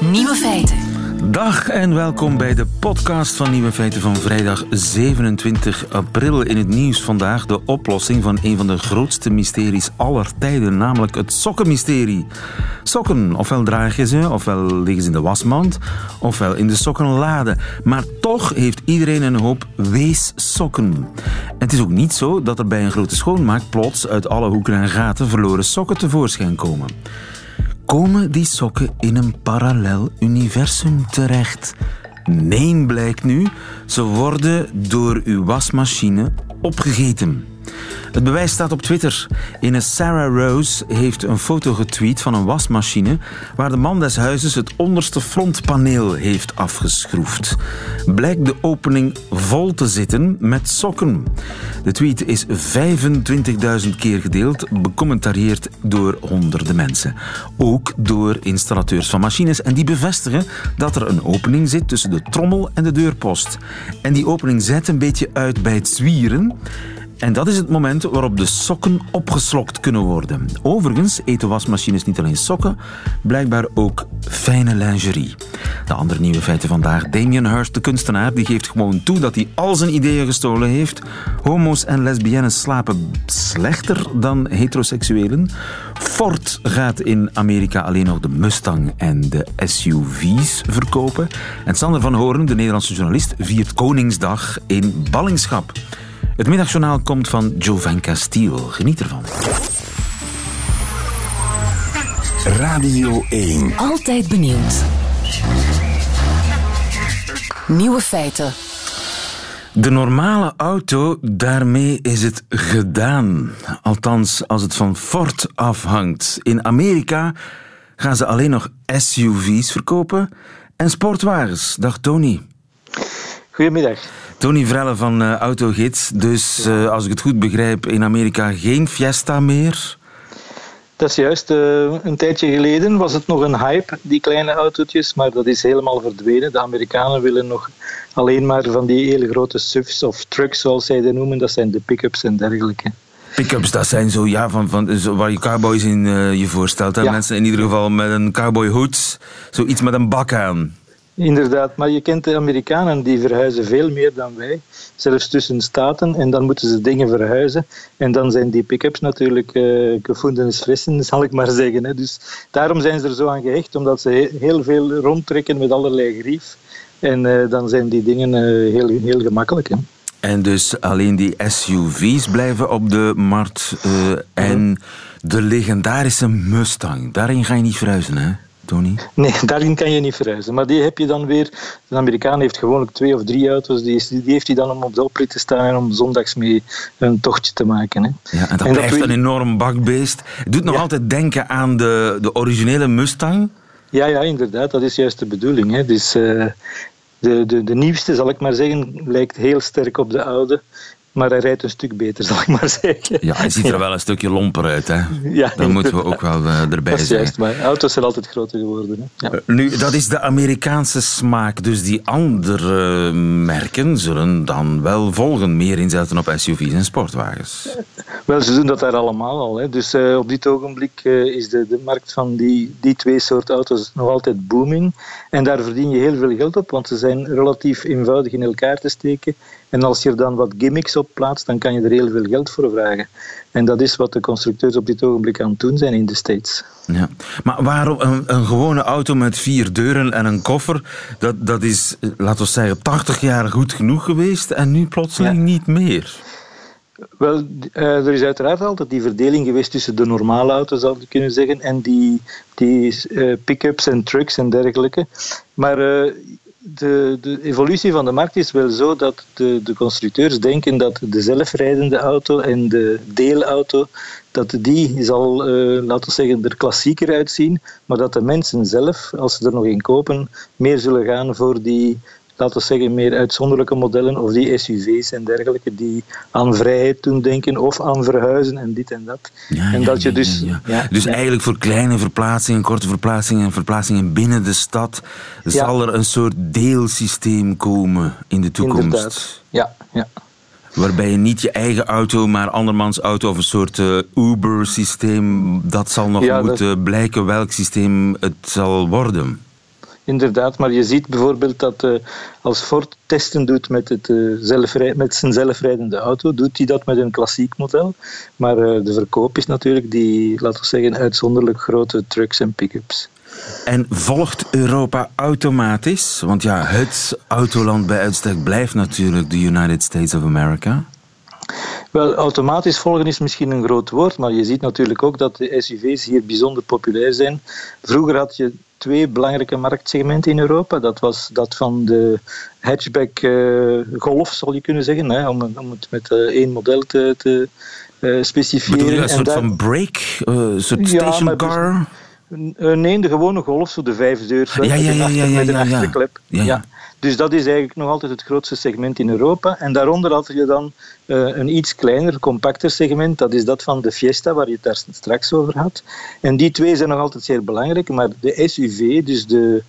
Nieuwe feiten. Dag en welkom bij de podcast van Nieuwe Feiten van vrijdag 27 april. In het nieuws vandaag de oplossing van een van de grootste mysteries aller tijden, namelijk het sokkenmysterie. Sokken, ofwel draag je ze, ofwel liggen ze in de wasmand, ofwel in de sokkenlade. Maar toch heeft iedereen een hoop weessokken. En het is ook niet zo dat er bij een grote schoonmaak plots uit alle hoeken en gaten verloren sokken tevoorschijn komen komen die sokken in een parallel universum terecht. Nee, blijkt nu, ze worden door uw wasmachine opgegeten. Het bewijs staat op Twitter. Een Sarah Rose heeft een foto getweet van een wasmachine waar de man des huizes het onderste frontpaneel heeft afgeschroefd. Blijkt de opening vol te zitten met sokken. De tweet is 25.000 keer gedeeld, becommentarieerd door honderden mensen. Ook door installateurs van machines en die bevestigen dat er een opening zit tussen de trommel en de deurpost. En die opening zet een beetje uit bij het zwieren. En dat is het moment waarop de sokken opgeslokt kunnen worden. Overigens eten wasmachines niet alleen sokken, blijkbaar ook fijne lingerie. De andere nieuwe feiten vandaag. Damien Hirst, de kunstenaar, die geeft gewoon toe dat hij al zijn ideeën gestolen heeft. Homo's en lesbiennes slapen slechter dan heteroseksuelen. Ford gaat in Amerika alleen nog de Mustang en de SUV's verkopen. En Sander van Hoorn, de Nederlandse journalist, viert Koningsdag in ballingschap. Het middagjournaal komt van Jovan Castiel. Geniet ervan. Radio 1. Altijd benieuwd. Nieuwe feiten. De normale auto, daarmee is het gedaan. Althans, als het van Ford afhangt. In Amerika gaan ze alleen nog SUV's verkopen en sportwagens. Dag Tony. Goedemiddag. Tony Vrelle van uh, Autogids. Dus uh, als ik het goed begrijp, in Amerika geen Fiesta meer? Dat is juist. Uh, een tijdje geleden was het nog een hype, die kleine autootjes, maar dat is helemaal verdwenen. De Amerikanen willen nog alleen maar van die hele grote SUVs of trucks, zoals zij die noemen. Dat zijn de pick-ups en dergelijke. Pick-ups, dat zijn zo, ja, van, van, zo, waar je cowboys in je voorstelt. Hè? Ja. Mensen in ieder geval met een cowboyhoed, zoiets met een bak aan. Inderdaad, maar je kent de Amerikanen, die verhuizen veel meer dan wij. Zelfs tussen staten, en dan moeten ze dingen verhuizen. En dan zijn die pick-ups natuurlijk uh, gefundenes fressen, zal ik maar zeggen. Hè. Dus daarom zijn ze er zo aan gehecht, omdat ze heel veel rondtrekken met allerlei grief. En uh, dan zijn die dingen uh, heel, heel gemakkelijk. Hè. En dus alleen die SUV's blijven op de markt. en de legendarische Mustang, daarin ga je niet verhuizen, hè? Tony? Nee, daarin kan je niet verhuizen. Maar die heb je dan weer. Een Amerikaan heeft gewoonlijk twee of drie auto's. Die, is, die heeft hij dan om op de oprit te staan en om zondags mee een tochtje te maken. Hè. Ja, en dat en blijft dat een enorm bakbeest. Het doet nog ja. altijd denken aan de, de originele Mustang. Ja, ja, inderdaad. Dat is juist de bedoeling. Hè. Dus, uh, de, de, de nieuwste, zal ik maar zeggen, lijkt heel sterk op de oude. Maar hij rijdt een stuk beter, zal ik maar zeggen. Ja, hij ziet er wel een stukje lomper uit. Hè? Ja, dat moeten we ook wel uh, erbij dat is juist, maar auto's zijn altijd groter geworden. Hè? Ja. Uh, nu, dat is de Amerikaanse smaak. Dus die andere merken zullen dan wel volgen. Meer inzetten op SUV's en sportwagens. Wel, ze doen dat daar allemaal al. Hè. Dus uh, op dit ogenblik is de, de markt van die, die twee soorten auto's nog altijd booming. En daar verdien je heel veel geld op, want ze zijn relatief eenvoudig in elkaar te steken. En als je er dan wat gimmicks op plaatst, dan kan je er heel veel geld voor vragen. En dat is wat de constructeurs op dit ogenblik aan het doen zijn in de States. Ja. Maar waarom een, een gewone auto met vier deuren en een koffer, dat, dat is, laten we zeggen, 80 jaar goed genoeg geweest en nu plotseling ja. niet meer? Wel, uh, er is uiteraard altijd die verdeling geweest tussen de normale auto's, zou ik kunnen zeggen, en die, die uh, pick-ups en trucks en dergelijke. Maar uh, de, de, evolutie van de markt is wel zo dat de, de, constructeurs denken dat de zelfrijdende auto en de deelauto, dat die zal, uh, laten zeggen, er klassieker uitzien, maar dat de mensen zelf, als ze er nog in kopen, meer zullen gaan voor die laten we zeggen, meer uitzonderlijke modellen of die SUV's en dergelijke die aan vrijheid doen denken of aan verhuizen en dit en dat. Ja, en ja, dat je ja, dus, dus eigenlijk voor kleine verplaatsingen, korte verplaatsingen en verplaatsingen binnen de stad zal er een soort deelsysteem komen in de toekomst. Inderdaad, ja. ja. Waarbij je niet je eigen auto, maar andermans auto of een soort uh, Uber-systeem, dat zal nog dat- moeten blijken welk systeem het zal worden. Inderdaad, maar je ziet bijvoorbeeld dat eh, als Ford testen doet met, het, zelfrij- met zijn zelfrijdende auto, doet hij dat met een klassiek model. Maar eh, de verkoop is natuurlijk die, laten we zeggen, uitzonderlijk grote trucks en pick-ups. En volgt Europa automatisch? Want ja, het autoland bij uitstek blijft natuurlijk de United States of America. Wel, automatisch volgen is misschien een groot woord, maar je ziet natuurlijk ook dat de SUV's hier bijzonder populair zijn. Vroeger had je twee belangrijke marktsegmenten in Europa. Dat was dat van de hatchback eh, golf, zal je kunnen zeggen, hè, om, om het met eh, één model te, te eh, specifieren. Bedoel je een En soort van break? een soort Ja, station car? Nee, de gewone golf, zo de vijf deur Ja, ja, ja, achter- ja, ja, met een achterklep. Ja, ja. Dus dat is eigenlijk nog altijd het grootste segment in Europa. En daaronder had je dan eh, een iets kleiner, compacter segment. Dat is dat van de Fiesta, waar je het daar straks over had. En die twee zijn nog altijd zeer belangrijk. Maar de SUV, dus de,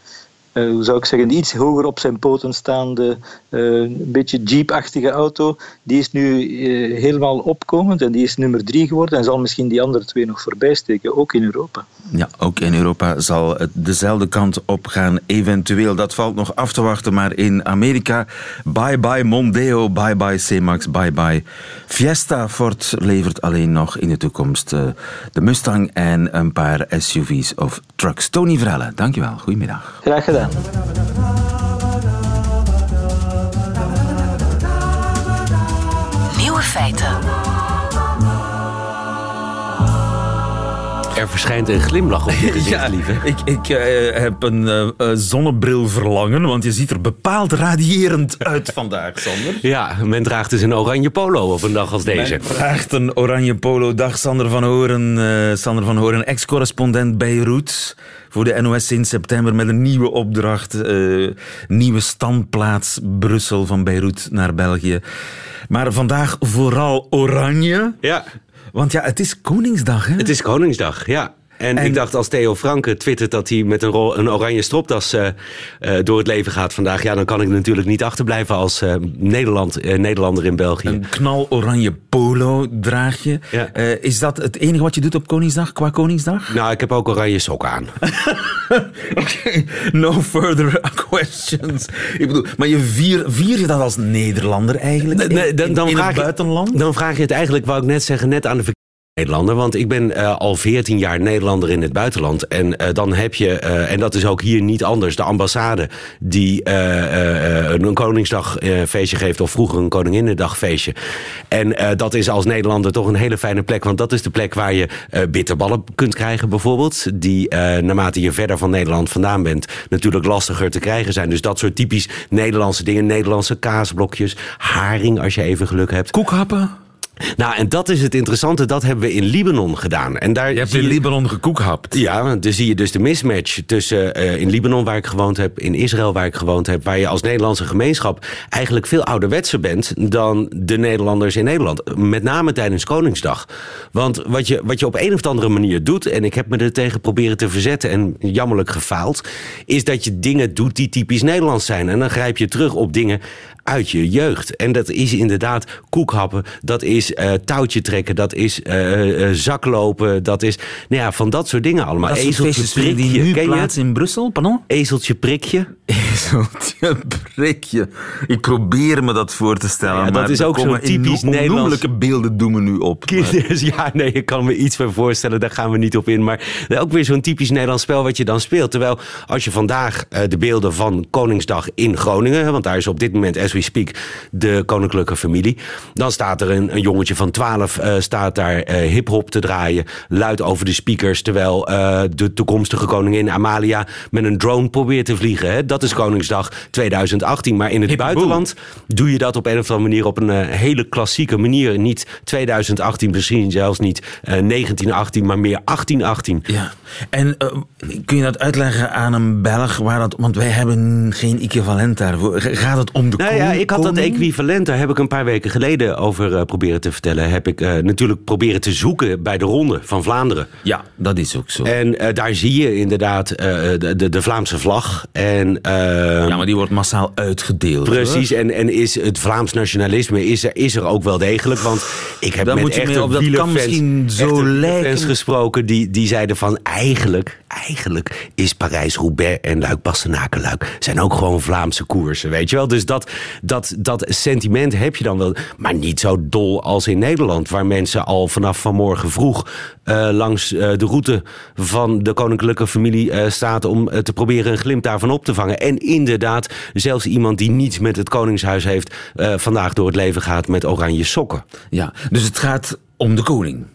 eh, hoe zou ik zeggen, iets hoger op zijn poten staande, eh, een beetje Jeep-achtige auto, die is nu eh, helemaal opkomend. En die is nummer drie geworden. En zal misschien die andere twee nog voorbij steken, ook in Europa. Ja, ook in Europa zal het dezelfde kant op gaan, eventueel. Dat valt nog af te wachten, maar in Amerika... Bye bye Mondeo, bye bye C-Max, bye bye Fiesta. Ford levert alleen nog in de toekomst de Mustang en een paar SUV's of trucks. Tony Vrelle, dankjewel. Goedemiddag. Graag gedaan. Nieuwe feiten. Verschijnt een glimlach op je gezicht, lieve. ik, ik eh, heb een eh, eh, zonnebril verlangen, want je ziet er bepaald radiërend uit vandaag, Sander. Ja, men draagt dus een oranje polo op een dag als deze. Men een oranje polo. Dag Sander van Horen. eh, Sander van Horen, ex-correspondent Beirut. Voor de NOS in september met een nieuwe opdracht. nieuwe standplaats Brussel van Beirut naar België. Maar vandaag vooral oranje. Ja, Want ja, het is Koningsdag, hè? het is Koningsdag, ja. En, En- ik dacht als Theo Franke twittert dat hij met een, een oranje stropdas eh, eh, door het leven gaat vandaag. Ja, dan kan ik natuurlijk niet achterblijven als eh, Nederland, Nederlander in België. Een knaloranje polo draag je. Ja. Is dat het enige wat je doet op Koningsdag, qua Koningsdag? Nou, ik heb ook oranje sokken aan. No further questions. Ik bedoel, maar je vier, vier je dat als Nederlander eigenlijk? Nee, dan, dan in vraag het je- buitenland? Dan vraag je het eigenlijk, wou ik net zeggen, net aan de verkeerde Nederlander. Want ik ben eh, al 14 jaar Nederlander in het buitenland. En eh, dan heb je, eh, en dat is ook hier niet anders, de ambassade die een Koningsdagfeestje geeft. Of vroeger een Koninginnedagfeestje. En dat is als Nederlander toch een hele fijne plek. Want dat is de plek waar je bitterballen kunt krijgen bijvoorbeeld. Die naarmate je verder van Nederland vandaan bent natuurlijk lastiger te krijgen zijn. Dus dat soort typisch Nederlandse dingen. Nederlandse kaasblokjes. Haring als je even geluk hebt. Koekhappen? Nou, en dat is het interessante. Dat hebben we in Libanon gedaan. En daar Je hebt in Libanon gekoekhapt. ja, dan zie je dus de mismatch tussen eh, in Libanon waar ik gewoond heb, in Israël waar ik gewoond heb, waar je als Nederlandse gemeenschap eigenlijk veel ouderwetser bent dan de Nederlanders in Nederland. Met name tijdens Koningsdag. Want wat je, wat je op een of andere manier doet, en ik heb me er tegen proberen te verzetten en jammerlijk gefaald, is dat je dingen doet die typisch Nederlands zijn. En dan grijp je terug op dingen uit je jeugd. En dat is inderdaad koekhappen, dat is eh, touwtje trekken, dat is eh, eh, zaklopen, dat is nou ja, van dat soort dingen allemaal. Dat Ezeltje prikje, die nu ken plaats in Brussel, pardon? Ezeltje prikje. Ezeltje prikje. Ik probeer me dat voor te stellen, Ja, dat maar is ook zo'n typisch onno- Nederlands- onnoemelijke beelden doen me nu op. Maar- Kinders, ja, nee, ik kan me iets van voorstellen, daar gaan we niet op in. Maar ook weer zo'n typisch Nederlands spel wat je dan speelt. Terwijl als je vandaag de beelden van Koningsdag in Groningen, want daar is op dit moment, as we speak, de koninklijke familie. Dan staat er een, een jongetje van 12 eh, staat daar eh hip-hop te draaien, luid over de speakers. Terwijl eh, de toekomstige koningin Amalia met een drone probeert te vliegen. Hè. Dat is Koningsdag 2018. Maar in het buitenland doe je dat op een of andere manier op een hele klassieke manier. Niet 2018, misschien zelfs niet eh, 1918, maar meer 1818. Ja. En kun je dat uitleggen aan een Belg? Waar dat, want wij hebben geen equivalent daarvoor. Gaat het om de Nou ja, ik had dat equivalent, daar heb ik een paar weken geleden over proberen te vertellen, heb ik uh, natuurlijk proberen te zoeken bij de Ronde van Vlaanderen. Ja, dat is ook zo. En uh, daar zie je inderdaad uh, de, de, Vlaamse vlag. En, ja, maar die wordt massaal uitgedeeld. Precies, en, en is het Vlaams nationalisme is er, is er ook wel degelijk. Want ik heb met moet je echte op dat kan misschien zo lijken. gesproken die, die zeiden van eigenlijk, eigenlijk is Parijs-Roubaix en Luik-Bastenaken-Luik zijn ook gewoon Vlaamse koersen, weet je wel. Dus dat, dat, dat sentiment heb je dan wel. Maar niet zo dol als in Nederland, waar mensen al vanaf vanmorgen vroeg uh, langs uh, de route van de koninklijke familie uh, staat om te proberen een glimp daarvan op te vangen. En inderdaad, zelfs iemand die niets met het koningshuis heeft, vandaag door het leven gaat met oranje sokken. Ja, dus het gaat om de koning.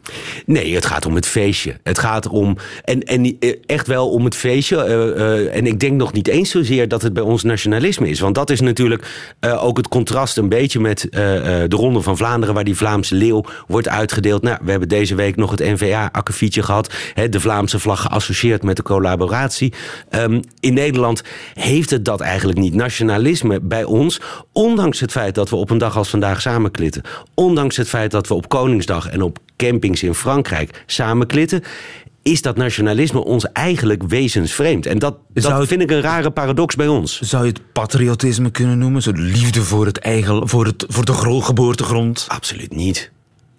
Nee, het gaat om het feestje. Het gaat om. En, en echt wel om het feestje. Uh, uh, en ik denk nog niet eens zozeer dat het bij ons nationalisme is. Want dat is natuurlijk ook het contrast een beetje met de Ronde van Vlaanderen, waar die Vlaamse leeuw wordt uitgedeeld. Nou, we hebben deze week nog het NVA-akkefietje gehad. Hè, de Vlaamse vlag geassocieerd met de collaboratie. Um, in Nederland heeft het dat eigenlijk niet. Nationalisme bij ons, ondanks het feit dat we op een dag als vandaag samenklitten. Ondanks het feit dat we op Koningsdag en op campings in Frankrijk samenklitten is dat nationalisme ons eigenlijk wezensvreemd. En dat, dat het, vind ik een rare paradox bij ons. Zou je het patriotisme kunnen noemen? Zo liefde voor, het eigen, voor, het, voor de geboortegrond? Absoluut niet.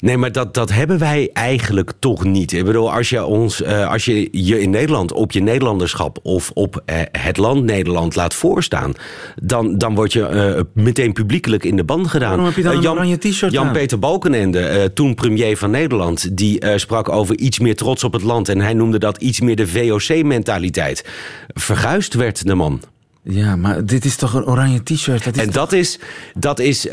Nee, maar dat, dat hebben wij eigenlijk toch niet. Ik bedoel, als je, ons, uh, als je je in Nederland op je Nederlanderschap of op uh, het land Nederland laat voorstaan, dan, dan word je uh, meteen publiekelijk in de band gedaan. Waarom heb je dan Jan, een oranje t-shirt Jan-Peter Balkenende, toen premier van Nederland, die sprak over iets meer trots op het land en hij noemde dat iets meer de VOC-mentaliteit. Verguisd werd de man. Ja, maar dit is toch een oranje t-shirt? En dat is... Dat is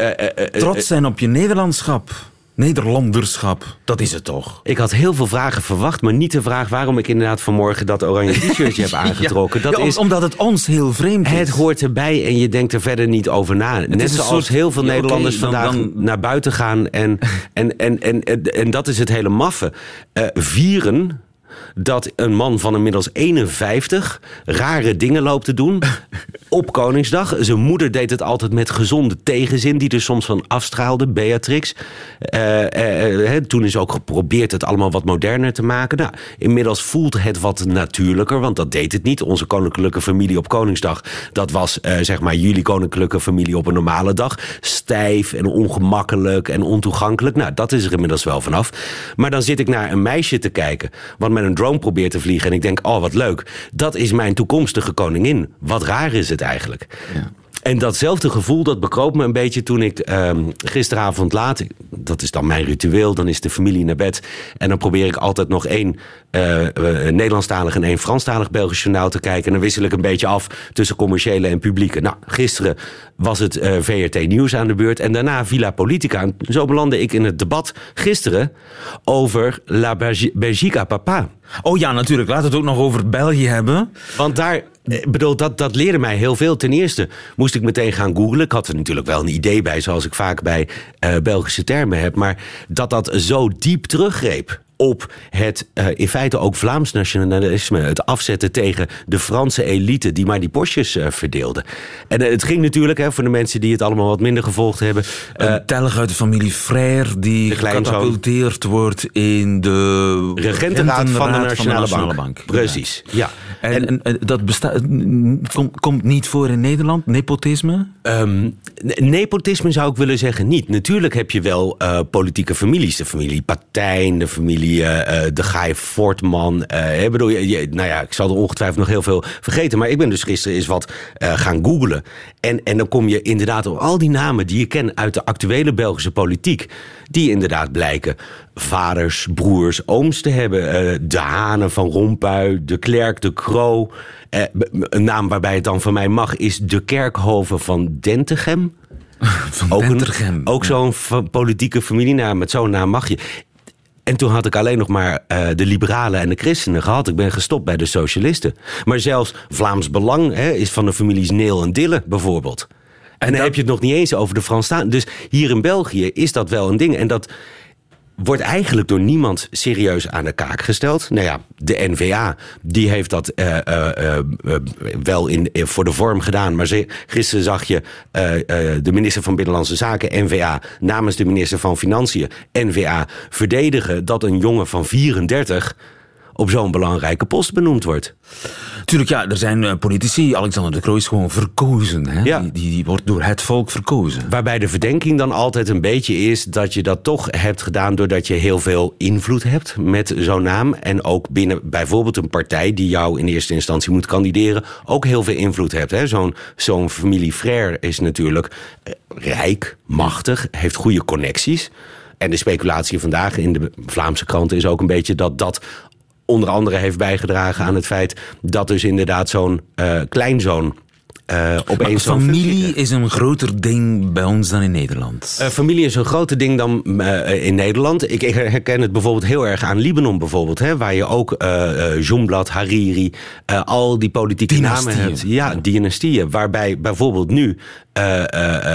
trots zijn op je Nederlandschap. Nederlanderschap, dat is het toch? Ik had heel veel vragen verwacht, maar niet de vraag waarom ik inderdaad vanmorgen dat oranje t-shirtje heb aangetrokken. Dat ja, is, omdat het ons heel vreemd is. Het hoort erbij en je denkt er verder niet over na. Het Net zoals soort, heel veel ja, Nederlanders okay, vandaag dan, dan... naar buiten gaan. En, en, en, en, en, en, dat is het hele maffe. Uh, vieren dat een man van inmiddels 51 rare dingen loopt te doen op Koningsdag. Zijn moeder deed het altijd met gezonde tegenzin, die er soms van afstraalde, Beatrix. Uh, uh, uh, toen is ook geprobeerd het allemaal wat moderner te maken. Nou, inmiddels voelt het wat natuurlijker, want dat deed het niet. Onze koninklijke familie op Koningsdag, dat was zeg maar jullie koninklijke familie op een normale dag. Stijf en ongemakkelijk en ontoegankelijk. Nou, dat is er inmiddels wel vanaf. Maar dan zit ik naar een meisje te kijken, wat met een drone probeert te vliegen. En ik denk, oh wat leuk. Dat is mijn toekomstige koningin. Wat raar is het eigenlijk. Ja. En datzelfde gevoel, dat bekroop me een beetje toen ik uh, gisteravond laat... dat is dan mijn ritueel, dan is de familie naar bed... en dan probeer ik altijd nog één uh, Nederlandstalig en één Franstalig Belgisch journaal te kijken... en dan wissel ik een beetje af tussen commerciële en publieke. Nou, gisteren was het uh, VRT Nieuws aan de beurt. En daarna Villa Politica. En zo belandde ik in het debat gisteren over La Belgique Papa... Oh ja, natuurlijk. Laten we het ook nog over België hebben. Want daar, bedoel, dat, dat leerde mij heel veel. Ten eerste moest ik meteen gaan googlen. Ik had er natuurlijk wel een idee bij, zoals ik vaak bij uh, Belgische termen heb. Maar dat dat zo diep teruggreep op het uh, in feite ook Vlaams nationalisme. Het afzetten tegen de Franse elite die maar die postjes uh, verdeelde. En uh, het ging natuurlijk, hè, voor de mensen die het allemaal wat minder gevolgd hebben. Een telg uit de familie Frère die gecatapulteerd wordt in de regentenraad van de Nationale, van de Bank. Bank. Precies, ja. En, en, en dat bestaat, komt, komt niet voor in Nederland, nepotisme? Um, nepotisme zou ik willen zeggen niet. Natuurlijk heb je wel politieke families. De familie Patijn, de familie uh, de Gaai Fortman. Uh, ik bedoel, je, je, nou ja, ik zal er ongetwijfeld nog heel veel vergeten. Maar ik ben dus gisteren eens wat uh, gaan googlen. En, en dan kom je inderdaad op al die namen die je kent uit de actuele Belgische politiek. Die inderdaad blijken vaders, broers, ooms te hebben. de Hanen van Rompuy, de Klerk, de Kroo. een naam waarbij het dan van mij mag is de Kerkhoven van Dentegem. Van ook. Een, ook zo'n politieke familienaam. Met zo'n naam mag je. En toen had ik alleen nog maar uh, de liberalen en de christenen gehad. Ik ben gestopt bij de socialisten. Maar zelfs Vlaams Belang hè, is van de families Neel en Dille bijvoorbeeld. En, dan dat... heb je het nog niet eens over de Franstaal. Dus hier in België is dat wel een ding. En dat, wordt eigenlijk door niemand serieus aan de kaak gesteld. Nou ja, de NVA die heeft dat uh, uh, uh, wel in, voor de vorm gedaan. Maar ze, gisteren zag je de minister van Binnenlandse Zaken, NVA, namens de minister van Financiën, NVA, verdedigen dat een jongen van 34 op zo'n belangrijke post benoemd wordt. Tuurlijk, ja, er zijn uh, politici. Alexander de Croo is gewoon verkozen. Hè? Ja. Die, die, die, wordt door het volk verkozen. Waarbij de verdenking dan altijd een beetje is dat je dat toch hebt gedaan doordat je heel veel invloed hebt met zo'n naam. En ook binnen bijvoorbeeld een partij die jou in eerste instantie moet kandideren, ook heel veel invloed hebt. Zo'n zo'n familie Frère is natuurlijk uh, rijk, machtig, heeft goede connecties. En de speculatie vandaag in de Vlaamse kranten is ook een beetje dat dat onder andere heeft bijgedragen aan het feit dat dus inderdaad zo'n uh, familie is een groter ding bij ons dan in Nederland. Uh, familie is een groter ding dan uh, in Nederland. Ik, ik, herken het bijvoorbeeld heel erg aan Libanon bijvoorbeeld, hè, waar je ook Jumblat, Hariri, al die politieke dynastieën. namen hebt. Ja, dynastieën. Waarbij bijvoorbeeld nu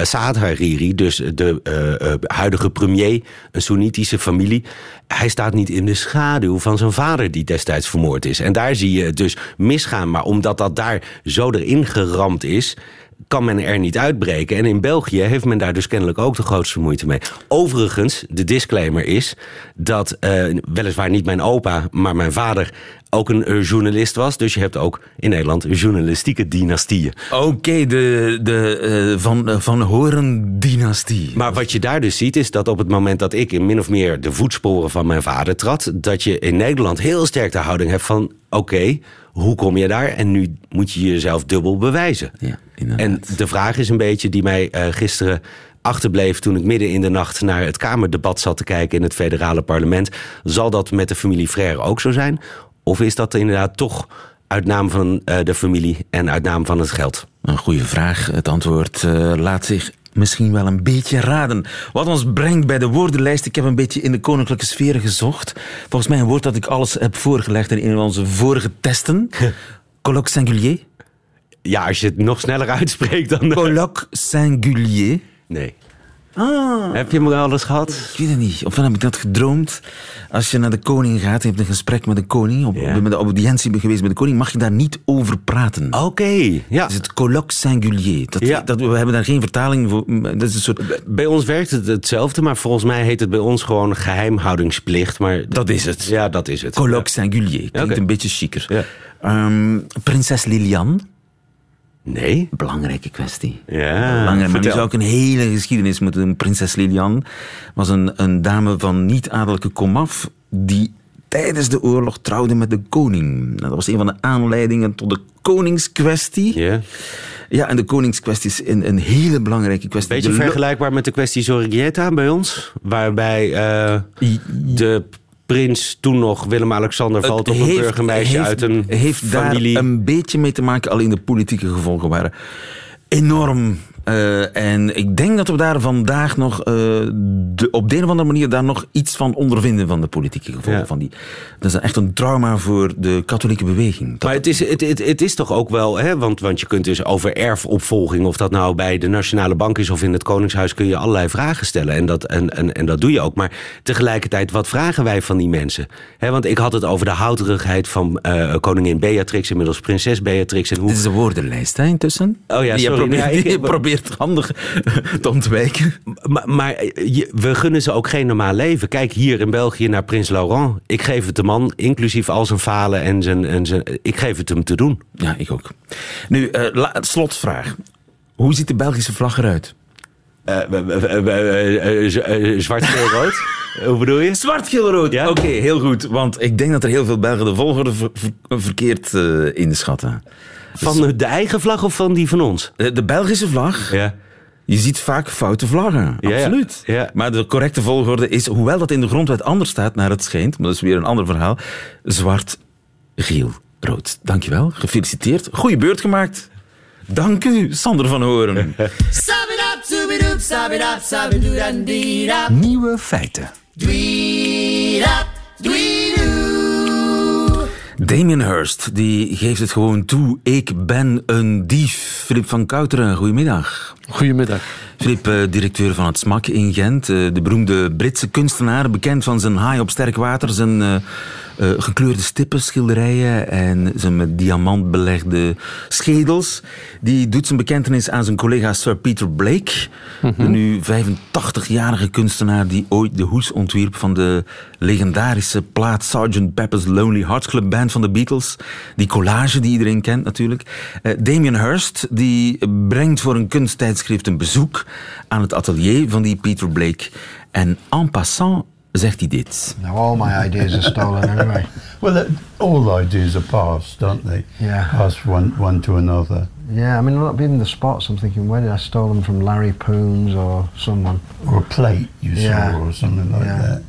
Saad Hariri, dus de huidige premier, een Soenitische familie, hij staat niet in de schaduw van zijn vader die destijds vermoord is. En daar zie je het dus misgaan. Maar omdat dat daar zo erin geramd is, kan men er niet uitbreken. En in België heeft men daar dus kennelijk ook de grootste moeite mee. Overigens, de disclaimer is dat uh, weliswaar niet mijn opa, maar mijn vader ook een uh, journalist was. Dus je hebt ook in Nederland journalistieke dynastieën. Oké, okay, de, de uh, Van, uh, van Horen-dynastie. Maar wat je daar dus ziet is dat op het moment dat ik in min of meer de voetsporen van mijn vader trad... dat je in Nederland heel sterk de houding hebt van... oké, okay, hoe kom je daar? En nu moet je jezelf dubbel bewijzen. Ja, en de vraag is een beetje die mij uh, gisteren achterbleef toen ik midden in de nacht naar het Kamerdebat zat te kijken in het federale parlement. Zal dat met de familie Frère ook zo zijn? Of is dat inderdaad toch uit naam van uh, de familie en uit naam van het geld? Een goede vraag. Het antwoord uh, laat zich misschien wel een beetje raden. Wat ons brengt bij de woordenlijst. Ik heb een beetje in de koninklijke sfeer gezocht. Volgens mij een woord dat ik alles heb voorgelegd in een van onze vorige testen. Colloque singulier. Ja, als je het nog sneller uitspreekt dan... Colloque singulier. Nee. Ah. Heb je hem al eens gehad? Ik weet het niet. Of dan heb ik dat gedroomd. Als je naar de koning gaat, je hebt een gesprek met de koning, op, Ja. met de audiëntie geweest met de koning, mag je daar niet over praten. Oké, ja. Dat is het colloque singulier. Dat, Ja. dat, we hebben daar geen vertaling voor. Dat is een soort... Bij ons werkt het hetzelfde, maar volgens mij heet het bij ons gewoon geheimhoudingsplicht. Maar Dat is het. Ja, dat is het. Colloque singulier. Klinkt een beetje chiquer. Ja. Ehm, prinses Liliane. Nee? Belangrijke kwestie. Ja, Belangrijk, maar nu zou ik een hele geschiedenis moeten doen. Prinses Liliane was een, een dame van niet-adellijke komaf die tijdens de oorlog trouwde met de koning. Dat was een van de aanleidingen tot de koningskwestie. Ja. Ja, en de koningskwestie is een, een hele belangrijke kwestie. Beetje vergelijkbaar met de kwestie Zorrieta bij ons. Waarbij eh, de prins toen nog Willem-Alexander valt op een heeft- burgermeisje heeft- uit een heeft familie. daar een beetje mee te maken, alleen de politieke gevolgen waren enorm. Eh, en ik denk dat we daar vandaag nog eh, de, op de een of andere manier daar nog iets van ondervinden van de politieke gevolgen. Ja. Van die, dat is echt een trauma voor de katholieke beweging. Maar het is, het, het, het is toch ook wel, hè, want, want je kunt dus over erfopvolging, of dat nou bij de Nationale Bank is of in het Koningshuis, kun je allerlei vragen stellen. En dat, en, en, en dat doe je ook. Maar tegelijkertijd, wat vragen wij van die mensen? Hè, want ik had het over de houterigheid van eh, koningin Beatrix, inmiddels prinses Beatrix. En hoe, Dit is een woordenlijst hè, intussen. Oh ja, sorry. probeert, Ja, ik- die probeert handig te ontwijken. Maar, maar je- we gunnen ze ook geen normaal leven. Kijk hier in België naar Prins Laurent. Ik geef het de man, inclusief al zijn falen en zijn, en zijn. Ik geef het hem te doen. Ja, ik ook. Nu, eh, la- slotvraag. Hoe ziet de Belgische vlag eruit? Eh, eh, eh, eh, Zwart, geel, rood. Hoe bedoel je? Zwart, geel, rood. Ja? Oké, heel goed. Want ik denk dat er heel veel Belgen de volgorde ver- ver- verkeerd eh, inschatten. Van de eigen vlag of van die van ons? De, de Belgische vlag, Ja. je ziet vaak foute vlaggen. Ja. Absoluut. Ja. Maar de correcte volgorde is, hoewel dat in de grondwet anders staat, naar het schijnt, maar dat is weer een ander verhaal, zwart, geel, rood. Dankjewel, gefeliciteerd. Goeie beurt gemaakt. Dank u, Sander van Horen. Nieuwe feiten. Damien Hirst, die geeft het gewoon toe. Ik ben een dief. Filip van Kouteren, goedemiddag. Goedemiddag. Filip, eh, directeur van het SMAK in Gent. eh, De beroemde Britse kunstenaar, bekend van zijn haai op sterk water, zijn eh, gekleurde stippen, schilderijen en zijn met diamant belegde schedels. Die doet zijn bekentenis aan zijn collega Sir Peter Blake, de nu 85-jarige kunstenaar die ooit de hoes ontwierp van de legendarische plaat Sgt. Pepper's Lonely Hearts Club Band van de Beatles. Die collage die iedereen kent natuurlijk. Eh, Damien Hirst die brengt voor een kunsttijdschrift een bezoek aan het atelier van die Peter Blake. En en passant zegt hij dit. Now all my ideas are stolen anyway. Well, all ideas are passed, don't they? Yeah. Pass one, one to another. Yeah, I mean, I'm not even the spots. I'm thinking, where did I stole them from? Larry Poons or someone? Or a plate you Yeah. saw or something like Yeah. that.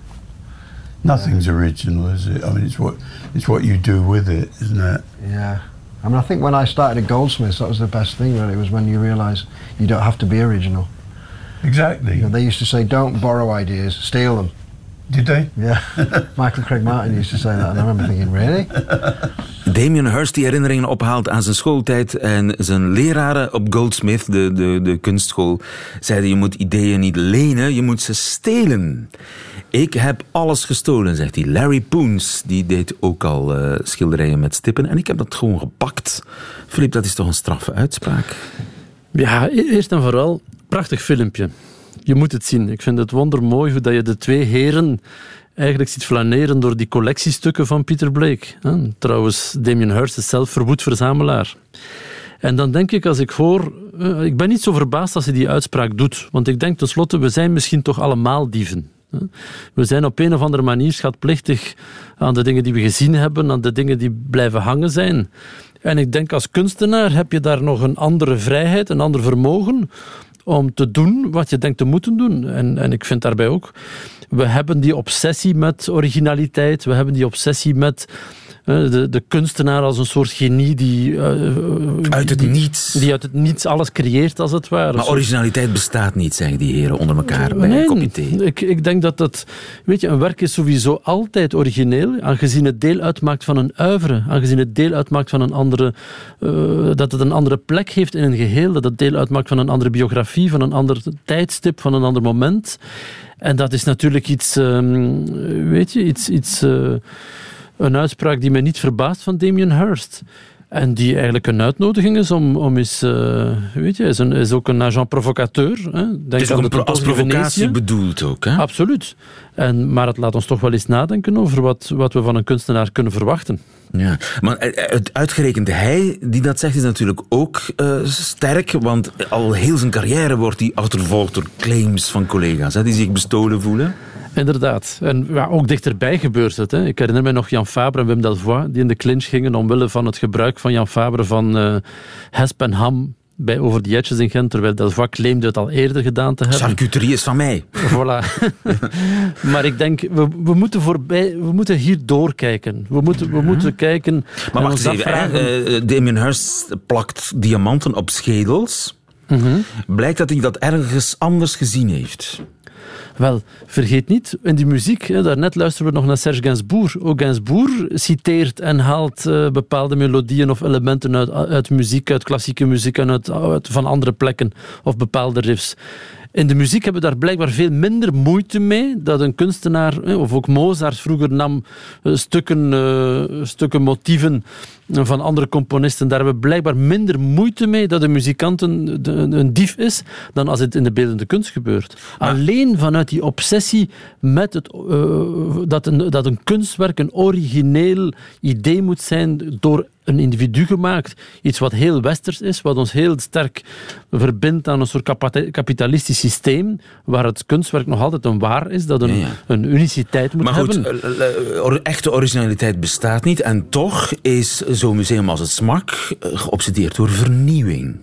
Nothing's original, is it? I mean, it's what, it's what you do with it, isn't it? Yeah. I mean, I think when I started at Goldsmiths, that was the best thing, really, was when you realise you don't have to be original. Exactly. You know, they used to say, don't borrow ideas, steal them. Did they? Yeah. Michael Craig Martin used to say that, and I remember thinking, really? Damien Hirst die herinneringen ophaalt aan zijn schooltijd en zijn leraren op Goldsmith, de, de, de kunstschool, zeiden je moet ideeën niet lenen, je moet ze stelen. Ik heb alles gestolen, zegt hij. Larry Poons, die deed ook al eh, schilderijen met stippen en ik heb dat gewoon gepakt. Filip, dat is toch een straffe uitspraak? Ja, e- eerst en vooral, prachtig filmpje. Je moet het zien. Ik vind het wondermooi hoe dat je de twee heren eigenlijk ziet flaneren door die collectiestukken van Peter Blake. Trouwens, Damien Hirst is zelf verwoed verzamelaar. En dan denk ik, als ik hoor... eh, ik ben niet zo verbaasd als hij die uitspraak doet. Want ik denk tenslotte, we zijn misschien toch allemaal dieven. We zijn op een of andere manier schatplichtig aan de dingen die we gezien hebben, aan de dingen die blijven hangen zijn. En ik denk, als kunstenaar heb je daar nog een andere vrijheid, een ander vermogen om te doen wat je denkt te moeten doen. En, en ik vind daarbij ook, we hebben die obsessie met originaliteit, we hebben die obsessie met de, de kunstenaar als een soort genie die, eh, Uit het die, niets. die uit het niets alles creëert, als het ware. Maar originaliteit bestaat niet, zeggen die heren onder elkaar bij een kopje thee. ik, ik denk dat dat... Weet je, een werk is sowieso altijd origineel, aangezien het deel uitmaakt van een uivre, aangezien het deel uitmaakt van een andere... eh, dat het een andere plek heeft in een geheel, dat het deel uitmaakt van een andere biografie, van een ander tijdstip, van een ander moment. En dat is natuurlijk iets... ehm, weet je, iets... iets eh, een uitspraak die mij niet verbaast van Damien Hirst. En die eigenlijk een uitnodiging is om, om eens, eh, weet je, is, een, is ook een agent provocateur. Hè. Denk Het is ook een als provocatie bedoeld ook, hè? Absoluut. En, maar het laat ons toch wel eens nadenken over wat, wat we van een kunstenaar kunnen verwachten. Ja, maar eh, het uitgerekend hij die dat zegt is natuurlijk ook eh, sterk, want al heel zijn carrière wordt hij achtervolgd door claims van collega's hè, die zich bestolen voelen. Inderdaad. En ja, ook dichterbij gebeurt het. Hè. Ik herinner me nog Jan Fabre en Wim Delvoye die in de clinch gingen omwille van het gebruik van Jan Fabre van eh hesp en ham bij Over Edges in Gent, terwijl Delvoye claimde het al eerder gedaan te hebben. Charcuterie is van mij. Voilà. maar ik denk, we, we, moeten voorbij, we moeten hier doorkijken. We moeten, we moeten kijken Maar wacht even, afvragen- Eh, Damien Hirst plakt diamanten op schedels. Mhm. Blijkt dat hij dat ergens anders gezien heeft. Wel, vergeet niet, in die muziek, hè, daarnet luisteren we nog naar Serge Gainsbourg. Ook Gainsbourg citeert en haalt eh, bepaalde melodieën of elementen uit, uit muziek, uit klassieke muziek en uit, uit- van andere plekken of bepaalde riffs. In de muziek hebben we daar blijkbaar veel minder moeite mee dat een kunstenaar, of ook Mozart vroeger nam eh, stukken, eh, stukken motieven van andere componisten. Daar hebben we blijkbaar minder moeite mee dat een muzikant een, een dief is dan als het in de beeldende kunst gebeurt. Alleen vanuit die obsessie met het, eh, dat, een, dat een kunstwerk een origineel idee moet zijn door een individu gemaakt. Iets wat heel westers is, wat ons heel sterk verbindt aan een soort kapita- kapitalistisch systeem, waar het kunstwerk nog altijd een waar is, dat een, Ja, ja. een uniciteit moet Maar goed, hebben. eh, eh, or- echte originaliteit bestaat niet. En toch is zo'n museum als het SMAK eh, geobsedeerd door vernieuwing.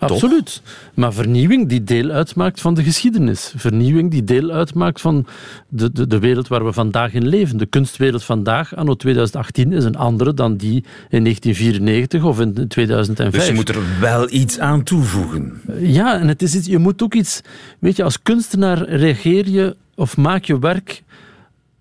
Absoluut. Maar vernieuwing die deel uitmaakt van de geschiedenis. Vernieuwing die deel uitmaakt van de, de, de wereld waar we vandaag in leven. De kunstwereld vandaag, anno 2018, is een andere dan die in 1994 of in 2005. Dus je moet er wel iets aan toevoegen. Ja, en het is iets, je moet ook iets... Weet je, als kunstenaar reageer je of maak je werk eh,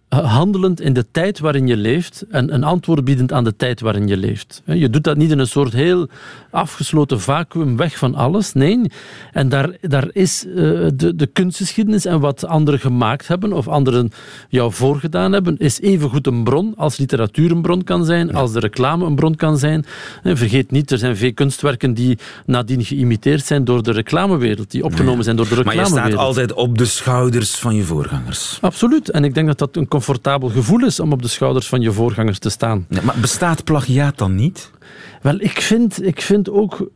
handelend in de tijd waarin je leeft en een antwoord biedend aan de tijd waarin je leeft. Je doet dat niet in een soort heel afgesloten vacuüm weg van alles. Nee, en daar, daar is uh, de, de kunstgeschiedenis en wat anderen gemaakt hebben of anderen jou voorgedaan hebben, is evengoed een bron als literatuur een bron kan zijn, als de reclame een bron kan zijn. En vergeet niet, er zijn veel kunstwerken die nadien geïmiteerd zijn door de reclamewereld, die opgenomen zijn door de reclamewereld. Maar je staat altijd op de schouders van je voorgangers. Absoluut. En ik denk dat dat een comfortabel gevoel is om op de schouders van je voorgangers te staan. Ja, maar bestaat plagiaat dan niet? Wel, ik vind, ik vind ook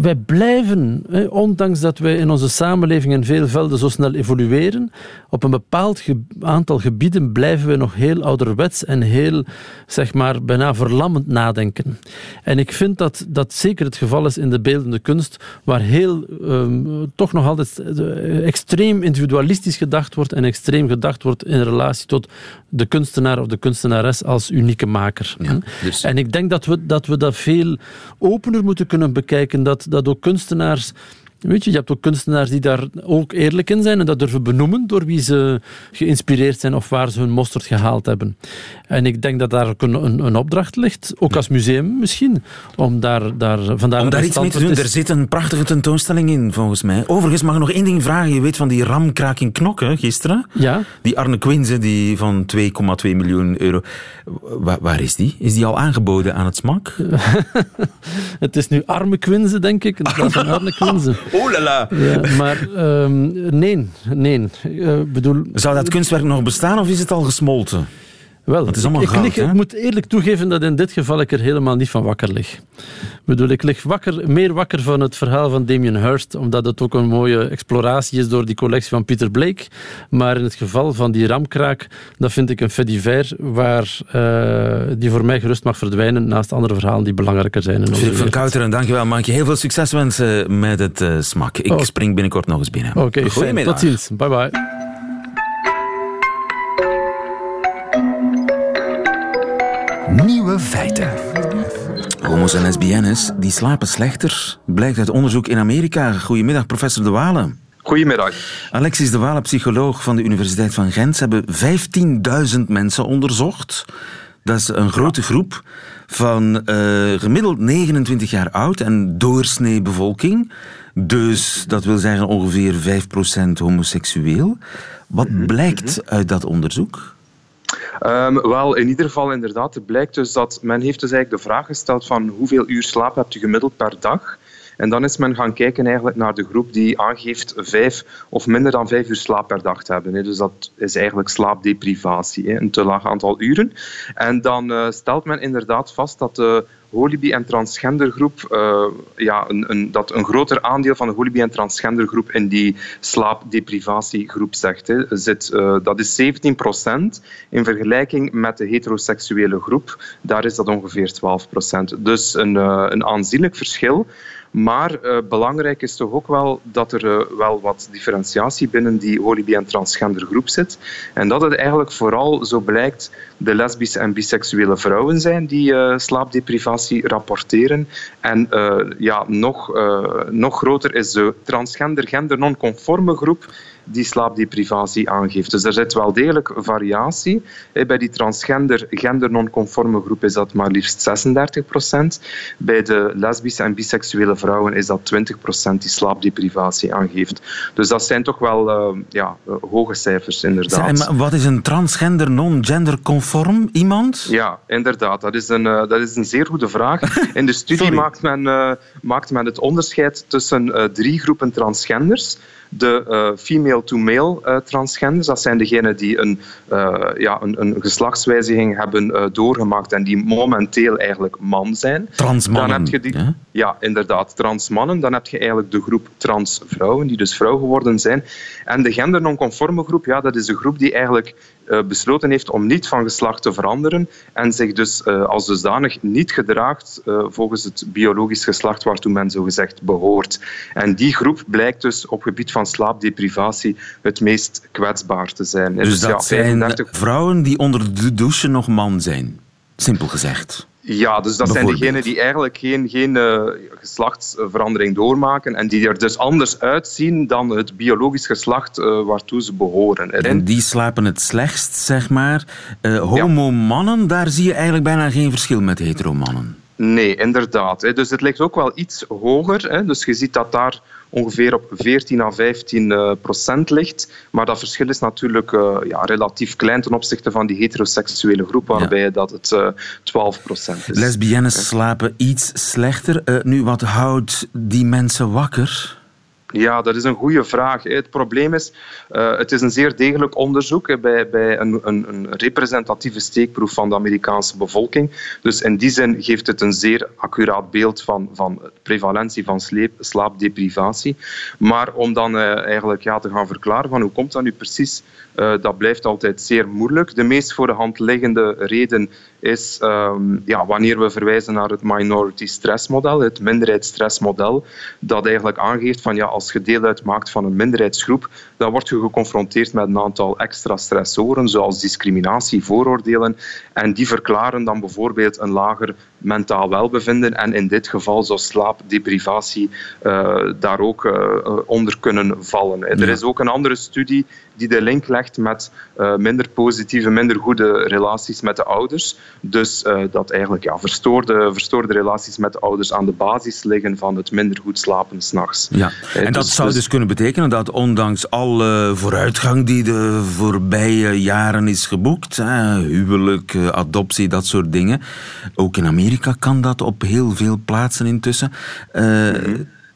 wij blijven, ondanks dat wij in onze samenleving in veel velden zo snel evolueren, op een bepaald aantal gebieden blijven we nog heel ouderwets en heel, zeg maar, bijna verlammend nadenken. En ik vind dat dat zeker het geval is in de beeldende kunst, waar heel, um, toch nog altijd uh, extreem individualistisch gedacht wordt en extreem gedacht wordt in relatie tot de kunstenaar of de kunstenares als unieke maker. Ja, dus... En ik denk dat we, dat we dat veel opener moeten kunnen bekijken kijken dat, dat ook kunstenaars Weet je, je hebt ook kunstenaars die daar ook eerlijk in zijn en dat durven benoemen door wie ze geïnspireerd zijn of waar ze hun mosterd gehaald hebben. En ik denk dat daar ook een, een, een opdracht ligt, ook als museum misschien, om daar, daar, vandaar om daar iets mee te doen. Er zit een prachtige tentoonstelling in, volgens mij. Overigens mag ik nog één ding vragen. Je weet van die ramkraak in Knokken gisteren? Ja. Die Arne Quinze die van 2,2 miljoen euro. Waar, waar, is die? Is die al aangeboden aan het smak? het is nu Arme Quinze, denk ik, in plaats van Arne Quinze. Oh la la. Ja, maar um, nee, nee. Uh, bedoel, Zou dat kunstwerk nog bestaan of is het al gesmolten? Wel, is allemaal ik, goud, ik, ik, moet eerlijk toegeven dat in dit geval ik er helemaal niet van wakker lig. Ik bedoel, ik lig wakker, meer wakker van het verhaal van Damien Hirst, omdat het ook een mooie exploratie is door die collectie van Peter Blake. Maar in het geval van die ramkraak, dat vind ik een fediver waar uh, die voor mij gerust mag verdwijnen naast andere verhalen die belangrijker zijn. Van Kouteren, dankjewel. Mag ik je heel veel succes wensen met het uh, smak. Ik oh. spring binnenkort nog eens binnen. Oké, okay, tot ziens. Bye bye. Nieuwe feiten. Homo's en lesbiennes die slapen slechter, blijkt uit onderzoek in Amerika. Goedemiddag, professor De Walen. Goedemiddag. Alexis De Walen, psycholoog van de Universiteit van Gent. Ze hebben 15.000 mensen onderzocht. Dat is een grote groep van uh, gemiddeld 29 jaar oud en doorsnee bevolking. Dus dat wil zeggen ongeveer 5% homoseksueel. Wat mhm. blijkt uit dat onderzoek? Um, wel, in ieder geval inderdaad, het blijkt dus dat men heeft dus eigenlijk de vraag gesteld van hoeveel uur slaap heb je gemiddeld per dag? En dan is men gaan kijken eigenlijk naar de groep die aangeeft vijf of minder dan vijf uur slaap per dag te hebben. Dus dat is eigenlijk slaapdeprivatie, een te laag aantal uren. En dan uh, stelt men inderdaad vast dat de holibi- en transgendergroep, uh, ja, een, een, dat een groter aandeel van de holibi- en transgendergroep in die slaapdeprivatiegroep zegt. Hè, zit, uh, dat is 17 procent in vergelijking met de heteroseksuele groep. Daar is dat ongeveer 12 procent. Dus een, uh, een aanzienlijk verschil. Maar uh, belangrijk is toch ook wel dat er uh, wel wat differentiatie binnen die holibi- en transgender groep zit. En dat het eigenlijk vooral, zo blijkt, de lesbische en biseksuele vrouwen zijn die uh, slaapdeprivatie rapporteren. En ja, nog, nog groter is de transgender, gender non-conforme groep die slaapdeprivatie aangeeft. Dus er zit wel degelijk variatie. Bij die transgender, gender-nonconforme groep is dat maar liefst 36 procent. Bij de lesbische en biseksuele vrouwen is dat 20 procent die slaapdeprivatie aangeeft. Dus dat zijn toch wel uh, ja, hoge cijfers, inderdaad. Wat is een transgender, non-genderconform iemand? Ja, inderdaad. Dat is een, uh, dat is een zeer goede vraag. In de studie maakt men, uh, maakt men het onderscheid tussen drie groepen transgenders de uh, female-to-male uh, transgenders. Dat zijn degenen die een, uh, ja, een, een, geslachtswijziging hebben doorgemaakt en die momenteel eigenlijk man zijn. Transmannen. Dan heb je die, ja? ja? inderdaad, transmannen. Dan heb je eigenlijk de groep transvrouwen, die dus vrouw geworden zijn. En de gendernonconforme groep, ja, dat is de groep die eigenlijk besloten heeft om niet van geslacht te veranderen en zich dus als dusdanig niet gedraagt volgens het biologisch geslacht waartoe men zogezegd behoort. En die groep blijkt dus op gebied van slaapdeprivatie het meest kwetsbaar te zijn. Dus, dus dat ja, 35... zijn vrouwen die onder de douche nog man zijn, simpel gezegd. Ja, dus dat zijn degenen die eigenlijk geen, geen eh, geslachtsverandering doormaken en die er dus anders uitzien dan het biologisch geslacht eh, waartoe ze behoren. En die slapen het slechtst, zeg maar. Eh homo-mannen, daar zie je eigenlijk bijna geen verschil met hetero-mannen. Nee, inderdaad. Dus het ligt ook wel iets hoger. Dus je ziet dat daar ongeveer op 14 à 15 eh, procent ligt. Maar dat verschil is natuurlijk eh, ja, relatief klein ten opzichte van die heteroseksuele groep, waarbij dat het eh 12 procent is. Lesbiennes slapen iets slechter. Eh, nu, wat houdt die mensen wakker? Ja, dat is een goede vraag. Het probleem is, eh, het is een zeer degelijk onderzoek bij, bij een, een, een representatieve steekproef van de Amerikaanse bevolking. Dus in die zin geeft het een zeer accuraat beeld van, van de prevalentie van sleep, slaapdeprivatie. Maar om dan eh, eigenlijk ja, te gaan verklaren van hoe komt dat nu precies, eh, dat blijft altijd zeer moeilijk. De meest voor de hand liggende reden is ehm, ja, wanneer we verwijzen naar het minority stress model, het minderheidsstressmodel, dat eigenlijk aangeeft van ja, als je deel uitmaakt van een minderheidsgroep, dan word je geconfronteerd met een aantal extra stressoren, zoals discriminatie, vooroordelen, en die verklaren dan bijvoorbeeld een lager mentaal welbevinden en in dit geval zou slaapdeprivatie eh, daar ook eh, onder kunnen vallen. Er is ook een andere studie die de link legt met eh, minder positieve, minder goede relaties met de ouders. Dus dat eigenlijk ja, verstoorde, verstoorde relaties met de ouders aan de basis liggen van het minder goed slapen s'nachts. Ja. En dat zou dus kunnen betekenen dat ondanks alle vooruitgang die de voorbije jaren is geboekt, hè, huwelijk, eh, adoptie, dat soort dingen, ook in Amerika kan dat op heel veel plaatsen intussen, eh,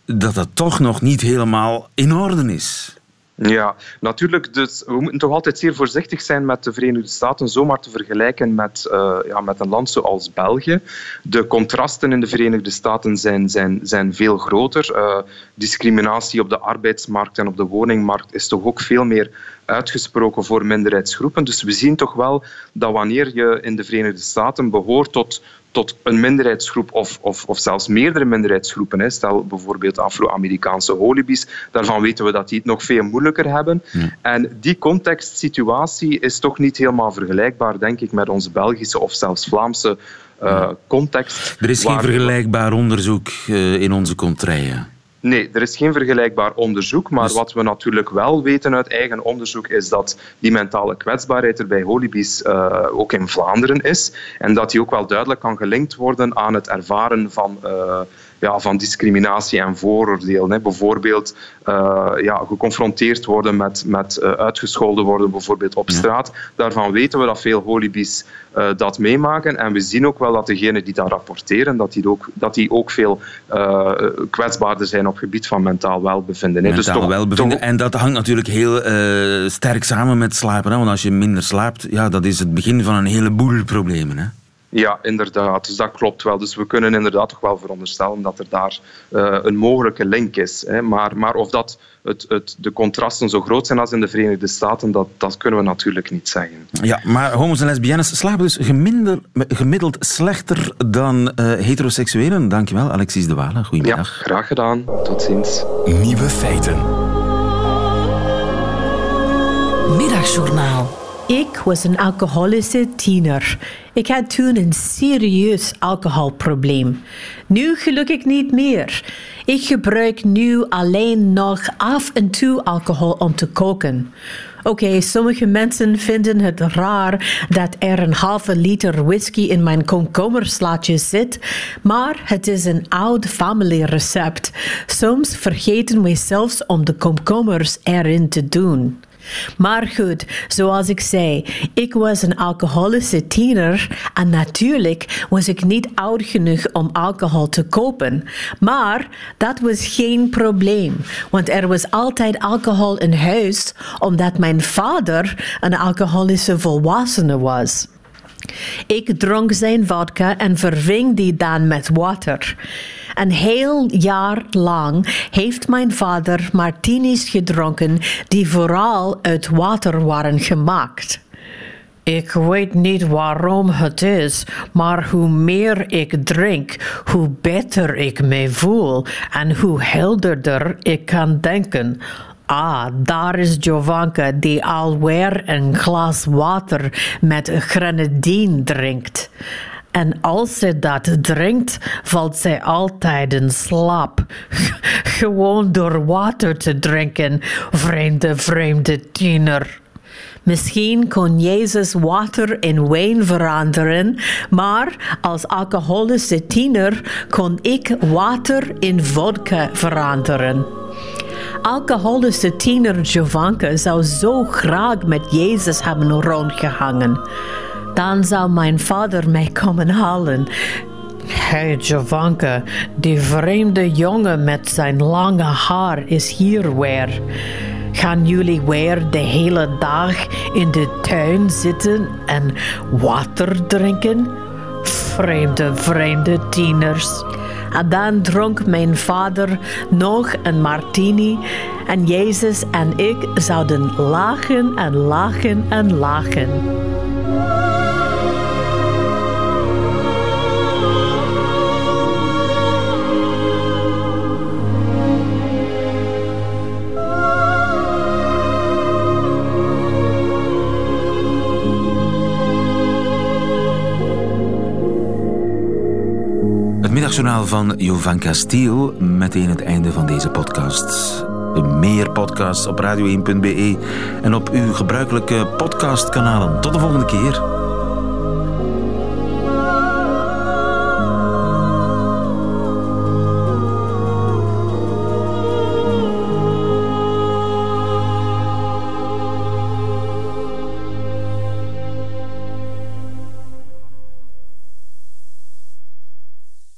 dat dat toch nog niet helemaal in orde is. Ja, natuurlijk. Dus we moeten toch altijd zeer voorzichtig zijn met de Verenigde Staten, zomaar te vergelijken met, eh, ja, met een land zoals België. De contrasten in de Verenigde Staten zijn, zijn, zijn veel groter. Eh, discriminatie op de arbeidsmarkt en op de woningmarkt is toch ook veel meer uitgesproken voor minderheidsgroepen. Dus we zien toch wel dat wanneer je in de Verenigde Staten behoort tot, tot een minderheidsgroep of, of, of zelfs meerdere minderheidsgroepen, hè, stel bijvoorbeeld Afro-Amerikaanse holibies, daarvan weten we dat die het nog veel moeilijker hebben. En die contextsituatie is toch niet helemaal vergelijkbaar, denk ik, met onze Belgische of zelfs Vlaamse eh, context. Er is geen vergelijkbaar onderzoek eh, in onze contraien. Nee, er is geen vergelijkbaar onderzoek. Maar wat we natuurlijk wel weten uit eigen onderzoek is dat die mentale kwetsbaarheid er bij holibies eh, ook in Vlaanderen is. En dat die ook wel duidelijk kan gelinkt worden aan het ervaren van, eh, ja, van discriminatie en vooroordelen. Hè. Bijvoorbeeld eh, ja, geconfronteerd worden met, met eh, uitgescholden worden, bijvoorbeeld op straat. Daarvan weten we dat veel holibies eh, dat meemaken. En we zien ook wel dat degenen die dat rapporteren, dat die ook, dat die ook veel kwetsbaarder zijn op het gebied van mentaal welbevinden. hè. Dus Mentaal toch- welbevinden. toch- En dat hangt natuurlijk heel sterk samen met slapen. Hè? Want als je minder slaapt, ja, dat is het begin van een heleboel problemen. Hè? Ja, inderdaad. Dus dat klopt wel. Dus we kunnen inderdaad toch wel veronderstellen dat er daar eh, een mogelijke link is. Hè. Maar, maar of dat het, het, de contrasten zo groot zijn als in de Verenigde Staten, dat, dat kunnen we natuurlijk niet zeggen. Ja, maar homo's en lesbiennes slapen dus gemiddeld, gemiddeld slechter dan eh, heteroseksuelen. Dankjewel, Alexis de Walen. Ja, Goedemiddag. graag gedaan. Tot ziens. Nieuwe feiten. Middagjournaal. Ik was een alcoholische tiener. Ik had toen een serieus alcoholprobleem. Nu gelukkig niet meer. Ik gebruik nu alleen nog af en toe alcohol om te koken. Oké, sommige mensen vinden het raar dat er een halve liter whisky in mijn komkommerslaatje zit, maar het is een oud familierecept. Soms vergeten we zelfs om de komkommers erin te doen. Maar goed, zoals ik zei, ik was een alcoholische tiener en natuurlijk was ik niet oud genoeg om alcohol te kopen. Maar dat was geen probleem, want er was altijd alcohol in huis omdat mijn vader een alcoholische volwassene was. Ik dronk zijn vodka en verving die dan met water. Een heel jaar lang heeft mijn vader martinis gedronken die vooral uit water waren gemaakt. Ik weet niet waarom het is, maar hoe meer ik drink, hoe beter ik me voel en hoe helderder ik kan denken. Ah, daar is Jovanka die alweer een glas water met grenadine drinkt. En als ze dat drinkt, valt zij altijd in slaap. Gewoon door water te drinken, vreemde, vreemde tiener. Misschien kon Jezus water in wijn veranderen, maar als alcoholische tiener kon ik water in vodka veranderen. Alcoholische tiener Jovanka zou zo graag met Jezus hebben rondgehangen. Dan zou mijn vader mij komen halen. Hey Jovanka, die vreemde jongen met zijn lange haar is hier weer. Gaan jullie weer de hele dag in de tuin zitten en water drinken? Vreemde, vreemde tieners. En dan dronk mijn vader nog een martini en Jezus en ik zouden lachen en lachen en lachen. Middagjournaal van Jovan Castiel, meteen het einde van deze podcast. Meer podcasts op radio1.be en op uw gebruikelijke podcastkanalen. Tot de volgende keer.